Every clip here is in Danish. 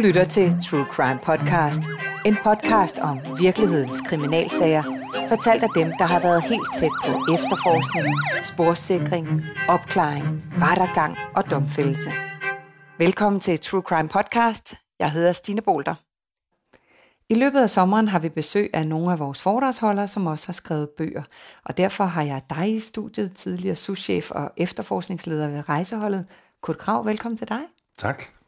lytter til True Crime Podcast. En podcast om virkelighedens kriminalsager, fortalt af dem, der har været helt tæt på efterforskning, sporsikring, opklaring, rettergang og domfældelse. Velkommen til True Crime Podcast. Jeg hedder Stine Bolter. I løbet af sommeren har vi besøg af nogle af vores foredragsholdere, som også har skrevet bøger. Og derfor har jeg dig i studiet, tidligere souschef og efterforskningsleder ved rejseholdet. Kurt Krav, velkommen til dig. Tak.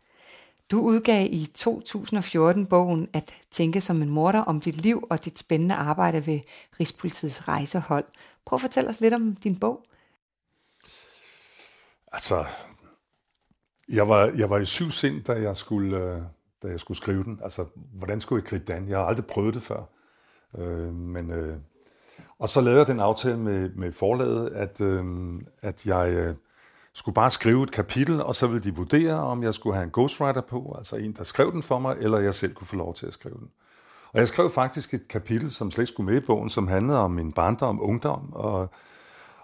Du udgav i 2014 bogen At tænke som en morder om dit liv og dit spændende arbejde ved Rigspolitiets rejsehold. Prøv at fortælle os lidt om din bog. Altså, jeg var, jeg var i syv sind, da jeg skulle, øh, da jeg skulle skrive den. Altså, hvordan skulle jeg gribe den Jeg har aldrig prøvet det før. Øh, men, øh, og så lavede jeg den aftale med, med forlaget, at, øh, at jeg øh, skulle bare skrive et kapitel, og så ville de vurdere, om jeg skulle have en ghostwriter på, altså en, der skrev den for mig, eller jeg selv kunne få lov til at skrive den. Og jeg skrev faktisk et kapitel, som slet ikke skulle med i bogen, som handlede om min barndom, ungdom, og,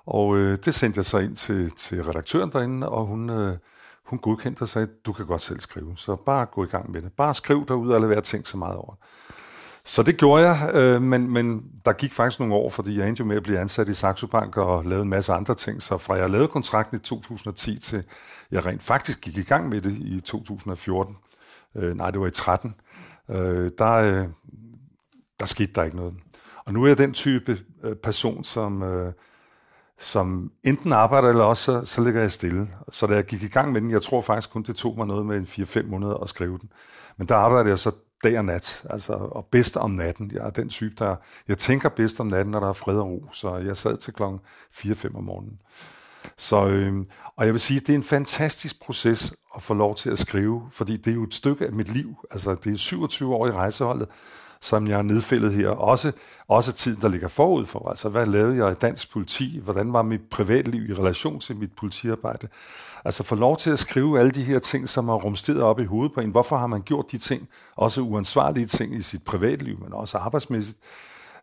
og øh, det sendte jeg så ind til, til redaktøren derinde, og hun, øh, hun godkendte og sagde, du kan godt selv skrive, så bare gå i gang med det. Bare skriv derude og lad være at tænke så meget over det. Så det gjorde jeg, øh, men, men der gik faktisk nogle år, fordi jeg endte jo med at blive ansat i Saxo Bank og lavede en masse andre ting. Så fra jeg lavede kontrakten i 2010 til jeg rent faktisk gik i gang med det i 2014, øh, nej det var i 13, øh, der, øh, der skete der ikke noget. Og nu er jeg den type øh, person, som, øh, som enten arbejder, eller også så, så ligger jeg stille. Så da jeg gik i gang med den, jeg tror faktisk kun, det tog mig noget med en 4-5 måneder at skrive den. Men der arbejdede jeg så dag og nat, altså, og bedst om natten. Jeg er den type, der... Jeg tænker bedst om natten, når der er fred og ro, så jeg sad til klokken 4-5 om morgenen. Så, øh, og jeg vil sige, det er en fantastisk proces at få lov til at skrive, fordi det er jo et stykke af mit liv. Altså, det er 27 år i rejseholdet, som jeg har nedfældet her. Også, også tiden, der ligger forud for. Altså, hvad lavede jeg i dansk politi? Hvordan var mit privatliv i relation til mit politiarbejde? Altså få lov til at skrive alle de her ting, som har rumsteret op i hovedet på en. Hvorfor har man gjort de ting, også uansvarlige ting i sit privatliv, men også arbejdsmæssigt?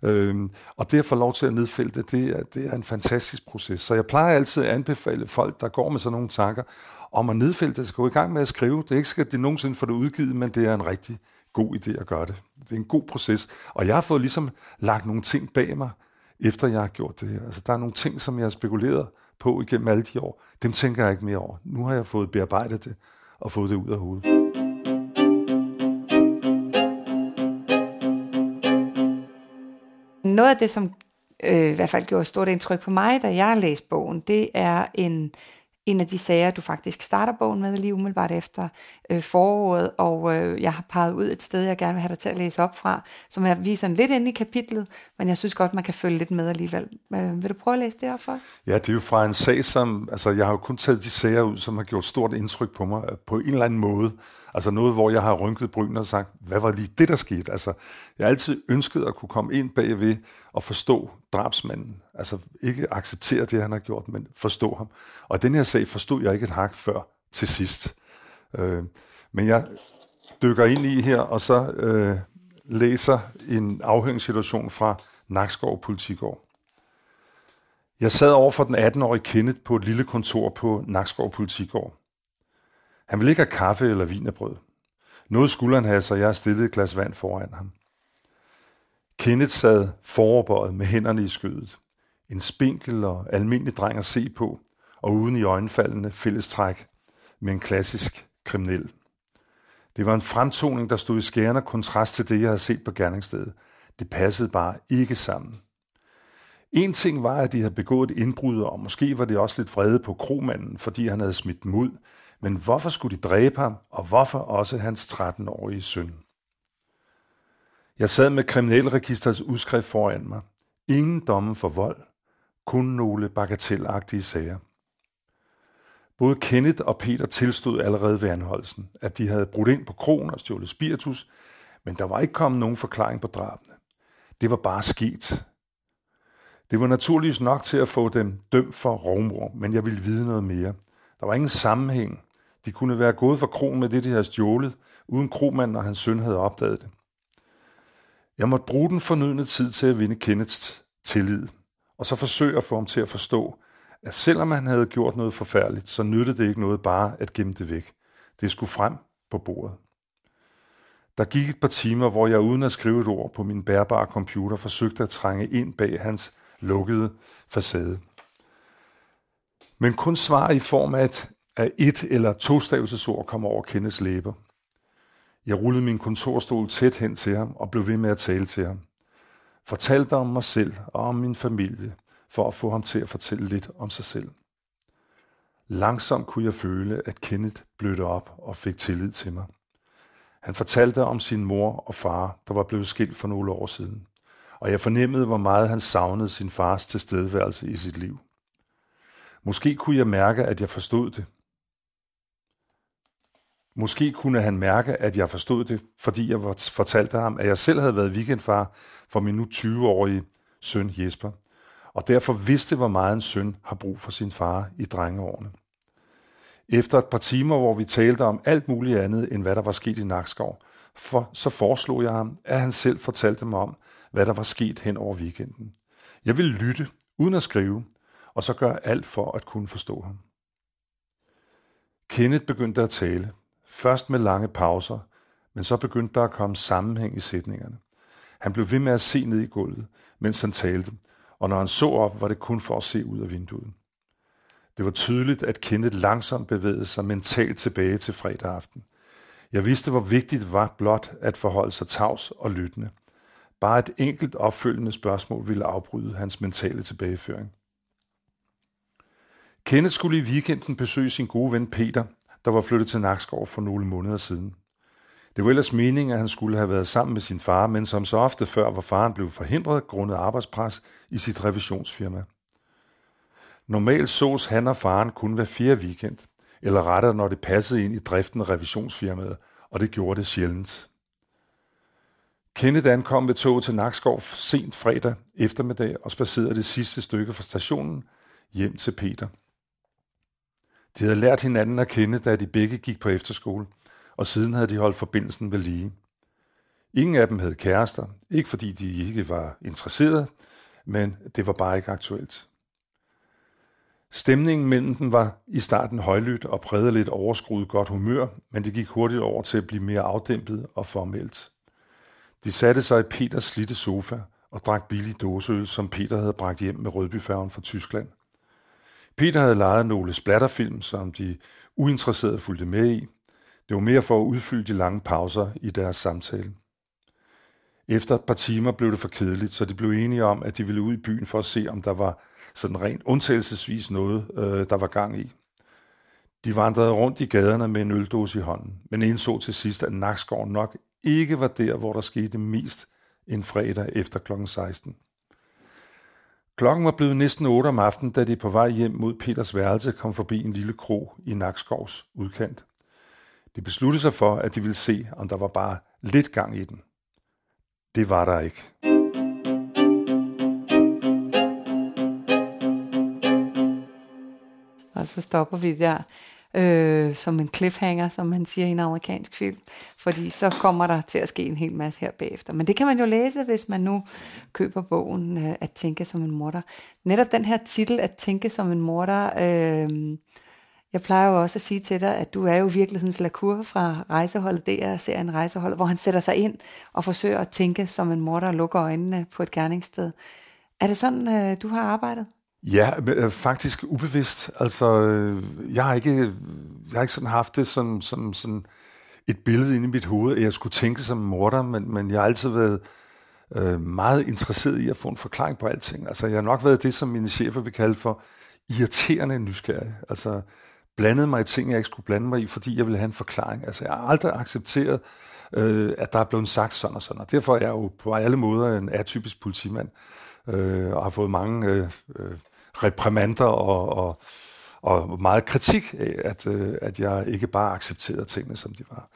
Øhm, og det at få lov til at nedfælde det, det er, det er en fantastisk proces. Så jeg plejer altid at anbefale folk, der går med sådan nogle tanker, om at nedfælde det, skal gå i gang med at skrive. Det er ikke skal det nogensinde få det udgivet, men det er en rigtig god idé at gøre det. Det er en god proces. Og jeg har fået ligesom lagt nogle ting bag mig, efter jeg har gjort det her. Altså, der er nogle ting, som jeg har spekuleret på igennem alle de år. Dem tænker jeg ikke mere over. Nu har jeg fået bearbejdet det og fået det ud af hovedet. Noget af det, som øh, i hvert fald gjorde stort indtryk på mig, da jeg læste bogen, det er en en af de sager, du faktisk starter bogen med lige umiddelbart efter øh, foråret, og øh, jeg har peget ud et sted, jeg gerne vil have dig til at læse op fra, som jeg viser lidt ind i kapitlet, men jeg synes godt, man kan følge lidt med alligevel. Øh, vil du prøve at læse det op for os? Ja, det er jo fra en sag, som, altså jeg har jo kun taget de sager ud, som har gjort stort indtryk på mig, øh, på en eller anden måde. Altså noget, hvor jeg har rynket bryn og sagt, hvad var lige det, der skete? Altså, jeg har altid ønsket at kunne komme ind bagved og forstå drabsmanden. Altså ikke acceptere det, han har gjort, men forstå ham. Og den her sag forstod jeg ikke et hak før til sidst. Øh, men jeg dykker ind i her, og så øh, læser en afhøringssituation fra Nakskov Politigård. Jeg sad over for den 18-årige Kenneth på et lille kontor på Nakskov Politigård. Han ville ikke have kaffe eller vinerbrød. Noget skulle han have, så jeg stillede et glas vand foran ham. Kenneth sad foroverbøjet med hænderne i skødet. En spinkel og almindelig dreng at se på, og uden i øjenfaldende fællestræk med en klassisk kriminel. Det var en fremtoning, der stod i skærende kontrast til det, jeg havde set på gerningsstedet. Det passede bare ikke sammen. En ting var, at de havde begået et indbrud, og måske var det også lidt vrede på kromanden, fordi han havde smidt dem ud, men hvorfor skulle de dræbe ham, og hvorfor også hans 13-årige søn? Jeg sad med kriminalregisterets udskrift foran mig. Ingen domme for vold, kun nogle bagatelagtige sager. Både Kenneth og Peter tilstod allerede ved anholdelsen, at de havde brudt ind på kronen og stjålet spiritus, men der var ikke kommet nogen forklaring på drabene. Det var bare sket. Det var naturligvis nok til at få dem dømt for rovmor, men jeg ville vide noget mere. Der var ingen sammenhæng. De kunne være gået for kronen med det, de havde stjålet, uden kromanden og hans søn havde opdaget det. Jeg måtte bruge den fornødne tid til at vinde Kenneths tillid, og så forsøge at få ham til at forstå, at selvom han havde gjort noget forfærdeligt, så nyttede det ikke noget bare at gemme det væk. Det skulle frem på bordet. Der gik et par timer, hvor jeg uden at skrive et ord på min bærbare computer forsøgte at trænge ind bag hans lukkede facade. Men kun svar i form af et, af et eller tostavelsesord kom over Kenneths læber. Jeg rullede min kontorstol tæt hen til ham og blev ved med at tale til ham. Fortalte om mig selv og om min familie, for at få ham til at fortælle lidt om sig selv. Langsomt kunne jeg føle, at Kenneth blødte op og fik tillid til mig. Han fortalte om sin mor og far, der var blevet skilt for nogle år siden. Og jeg fornemmede, hvor meget han savnede sin fars tilstedeværelse i sit liv. Måske kunne jeg mærke, at jeg forstod det. Måske kunne han mærke, at jeg forstod det, fordi jeg fortalte ham, at jeg selv havde været weekendfar for min nu 20-årige søn Jesper, og derfor vidste, hvor meget en søn har brug for sin far i drengeårene. Efter et par timer, hvor vi talte om alt muligt andet, end hvad der var sket i Nakskov, for, så foreslog jeg ham, at han selv fortalte mig om, hvad der var sket hen over weekenden. Jeg ville lytte, uden at skrive, og så gøre alt for at kunne forstå ham. Kenneth begyndte at tale, først med lange pauser, men så begyndte der at komme sammenhæng i sætningerne. Han blev ved med at se ned i gulvet, mens han talte, og når han så op, var det kun for at se ud af vinduet. Det var tydeligt, at Kenneth langsomt bevægede sig mentalt tilbage til fredag aften. Jeg vidste, hvor vigtigt det var blot at forholde sig tavs og lyttende. Bare et enkelt opfølgende spørgsmål ville afbryde hans mentale tilbageføring. Kenneth skulle i weekenden besøge sin gode ven Peter, der var flyttet til Nakskov for nogle måneder siden. Det var ellers meningen, at han skulle have været sammen med sin far, men som så ofte før var faren blevet forhindret grundet arbejdspres i sit revisionsfirma. Normalt sås han og faren kun hver fjerde weekend, eller rettere når det passede ind i driften af revisionsfirmaet, og det gjorde det sjældent. Kenneth ankom med toget til Nakskov sent fredag eftermiddag og spacerede det sidste stykke fra stationen hjem til Peter. De havde lært hinanden at kende, da de begge gik på efterskole, og siden havde de holdt forbindelsen ved lige. Ingen af dem havde kærester, ikke fordi de ikke var interesserede, men det var bare ikke aktuelt. Stemningen mellem dem var i starten højlydt og præget lidt overskruet godt humør, men det gik hurtigt over til at blive mere afdæmpet og formelt. De satte sig i Peters slitte sofa og drak billig dåseøl, som Peter havde bragt hjem med Rødbyfærgen fra Tyskland. Peter havde lejet nogle splatterfilm, som de uinteresserede fulgte med i. Det var mere for at udfylde de lange pauser i deres samtale. Efter et par timer blev det for kedeligt, så de blev enige om, at de ville ud i byen for at se, om der var sådan rent undtagelsesvis noget, øh, der var gang i. De vandrede rundt i gaderne med en øldåse i hånden, men indså til sidst, at Nakskov nok ikke var der, hvor der skete mest en fredag efter kl. 16. Klokken var blevet næsten 8 om aftenen, da de på vej hjem mod Peters værelse kom forbi en lille kro i Nakskovs udkant. De besluttede sig for, at de ville se, om der var bare lidt gang i den. Det var der ikke. Og så stopper vi der øh, som en cliffhanger, som man siger i en amerikansk film, fordi så kommer der til at ske en hel masse her bagefter. Men det kan man jo læse, hvis man nu køber bogen øh, At tænke som en morder. Netop den her titel, At tænke som en morder, øh, jeg plejer jo også at sige til dig, at du er jo virkelighedens lakur fra rejseholdet, det er serien Rejseholdet, hvor han sætter sig ind og forsøger at tænke som en morder og lukker øjnene på et gerningssted. Er det sådan, øh, du har arbejdet? Ja, men, øh, faktisk ubevidst. Altså, øh, jeg har ikke, jeg har ikke sådan haft det som, som sådan et billede inde i mit hoved, at jeg skulle tænke som morder, men, men jeg har altid været øh, meget interesseret i at få en forklaring på alting. Altså, jeg har nok været det, som mine chefer vil kalde for irriterende nysgerrig. Altså, blandede mig i ting, jeg ikke skulle blande mig i, fordi jeg ville have en forklaring. Altså, jeg har aldrig accepteret, øh, at der er blevet sagt sådan og sådan, og derfor er jeg jo på alle måder en atypisk politimand, øh, og har fået mange øh, øh, reprimander og, og, og meget kritik af, at, øh, at jeg ikke bare accepterede tingene, som de var.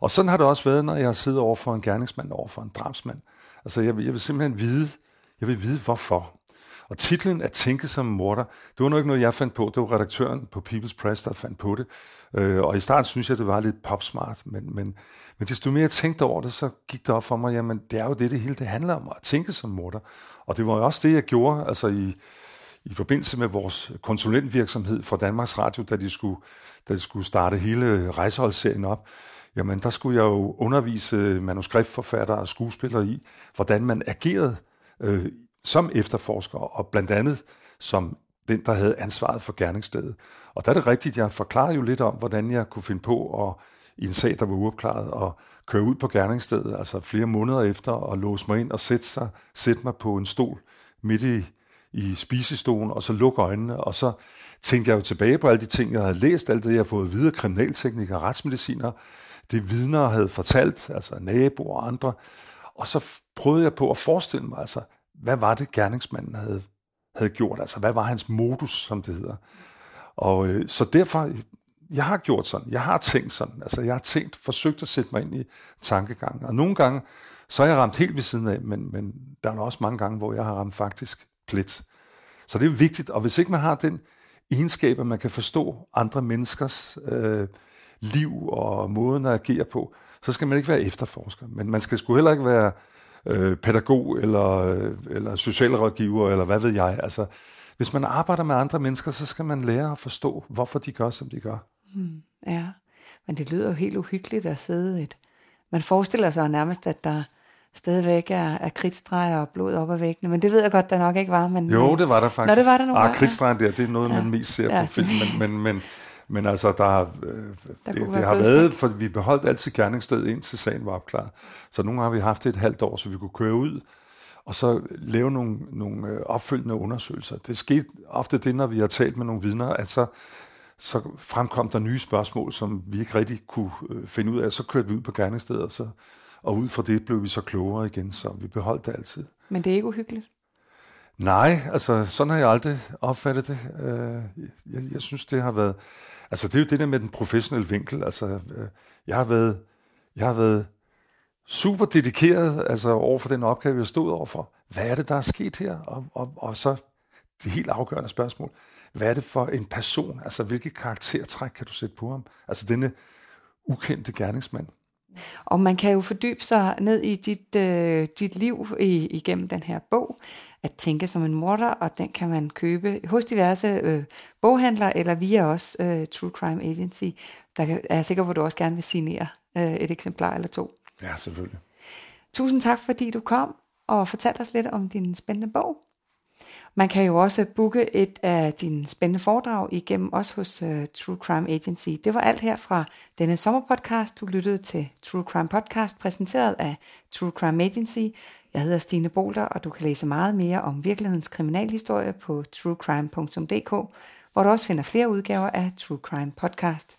Og sådan har det også været, når jeg sidder over for en gerningsmand, over for en drabsmand. Altså, jeg vil, jeg vil simpelthen vide, jeg vil vide, hvorfor. Og titlen at tænke som morder, det var nok ikke noget, jeg fandt på. Det var redaktøren på People's Press, der fandt på det. Øh, og i starten synes jeg, det var lidt popsmart, men, men, men desto mere jeg tænkte over det, så gik det op for mig, jamen det er jo det, det hele det handler om, at tænke som morder. Og det var jo også det, jeg gjorde, altså i, i forbindelse med vores konsulentvirksomhed for Danmarks Radio, da de skulle, da de skulle starte hele rejseholdsserien op, jamen der skulle jeg jo undervise manuskriptforfattere og skuespillere i, hvordan man agerede øh, som efterforsker, og blandt andet som den, der havde ansvaret for gerningsstedet. Og der er det rigtigt, jeg forklarede jo lidt om, hvordan jeg kunne finde på at, i en sag, der var uopklaret, og køre ud på gerningsstedet, altså flere måneder efter, og låse mig ind og sætte, sig, sætte mig på en stol midt i, i spisestolen, og så lukke øjnene, og så tænkte jeg jo tilbage på alle de ting, jeg havde læst, alt det, jeg havde fået videre, kriminalteknikere, retsmediciner, det vidner havde fortalt, altså naboer og andre, og så prøvede jeg på at forestille mig, altså, hvad var det, gerningsmanden havde, havde gjort? Altså, hvad var hans modus, som det hedder? Og øh, så derfor, jeg har gjort sådan, jeg har tænkt sådan, altså jeg har tænkt, forsøgt at sætte mig ind i tankegangen, og nogle gange, så er jeg ramt helt ved siden af, men, men der er også mange gange, hvor jeg har ramt faktisk plet. Så det er vigtigt, og hvis ikke man har den egenskab, at man kan forstå andre menneskers øh, liv og måden at agere på, så skal man ikke være efterforsker. Men man skal sgu heller ikke være øh, pædagog eller, øh, eller socialrådgiver, eller hvad ved jeg. Altså, hvis man arbejder med andre mennesker, så skal man lære at forstå, hvorfor de gør, som de gør. Mm, ja, men det lyder jo helt uhyggeligt at sidde et... Man forestiller sig nærmest, at der stadigvæk er, er kridtstreger og blod op ad væggene, men det ved jeg godt, der nok ikke var. Men, jo, det var der faktisk. Nå, det var der nogle ah, kridtstregen der, det er noget, ja. man mest ser ja. på film, men, men, men, men altså, der, øh, der det, det har været, for vi beholdt altid gerningsstedet indtil sagen var opklaret. Så nogle gange har vi haft det et halvt år, så vi kunne køre ud, og så lave nogle, nogle øh, opfølgende undersøgelser. Det skete ofte det, når vi har talt med nogle vidner, at så, så fremkom der nye spørgsmål, som vi ikke rigtig kunne øh, finde ud af. Så kørte vi ud på gerningsstedet, og, så, og ud fra det blev vi så klogere igen, så vi beholdt det altid. Men det er ikke uhyggeligt? Nej, altså sådan har jeg aldrig opfattet det. Øh, jeg, jeg synes, det har været... Altså det er jo det der med den professionelle vinkel. Altså, øh, jeg har været, jeg har været super dedikeret altså over for den opgave, jeg stod overfor. Hvad er det, der er sket her? Og, og, og så det helt afgørende spørgsmål. Hvad er det for en person? Altså, hvilke karaktertræk kan du sætte på ham? Altså, denne ukendte gerningsmand. Og man kan jo fordybe sig ned i dit, øh, dit liv i, igennem den her bog, at tænke som en morder, og den kan man købe hos diverse øh, boghandlere, eller via os øh, True Crime Agency. Der er jeg sikker på, at du også gerne vil signere øh, et eksemplar eller to. Ja, selvfølgelig. Tusind tak, fordi du kom og fortalte os lidt om din spændende bog. Man kan jo også booke et af dine spændende foredrag igennem os hos uh, True Crime Agency. Det var alt her fra denne sommerpodcast. Du lyttede til True Crime Podcast, præsenteret af True Crime Agency. Jeg hedder Stine Bolter, og du kan læse meget mere om virkelighedens kriminalhistorie på truecrime.dk, hvor du også finder flere udgaver af True Crime Podcast.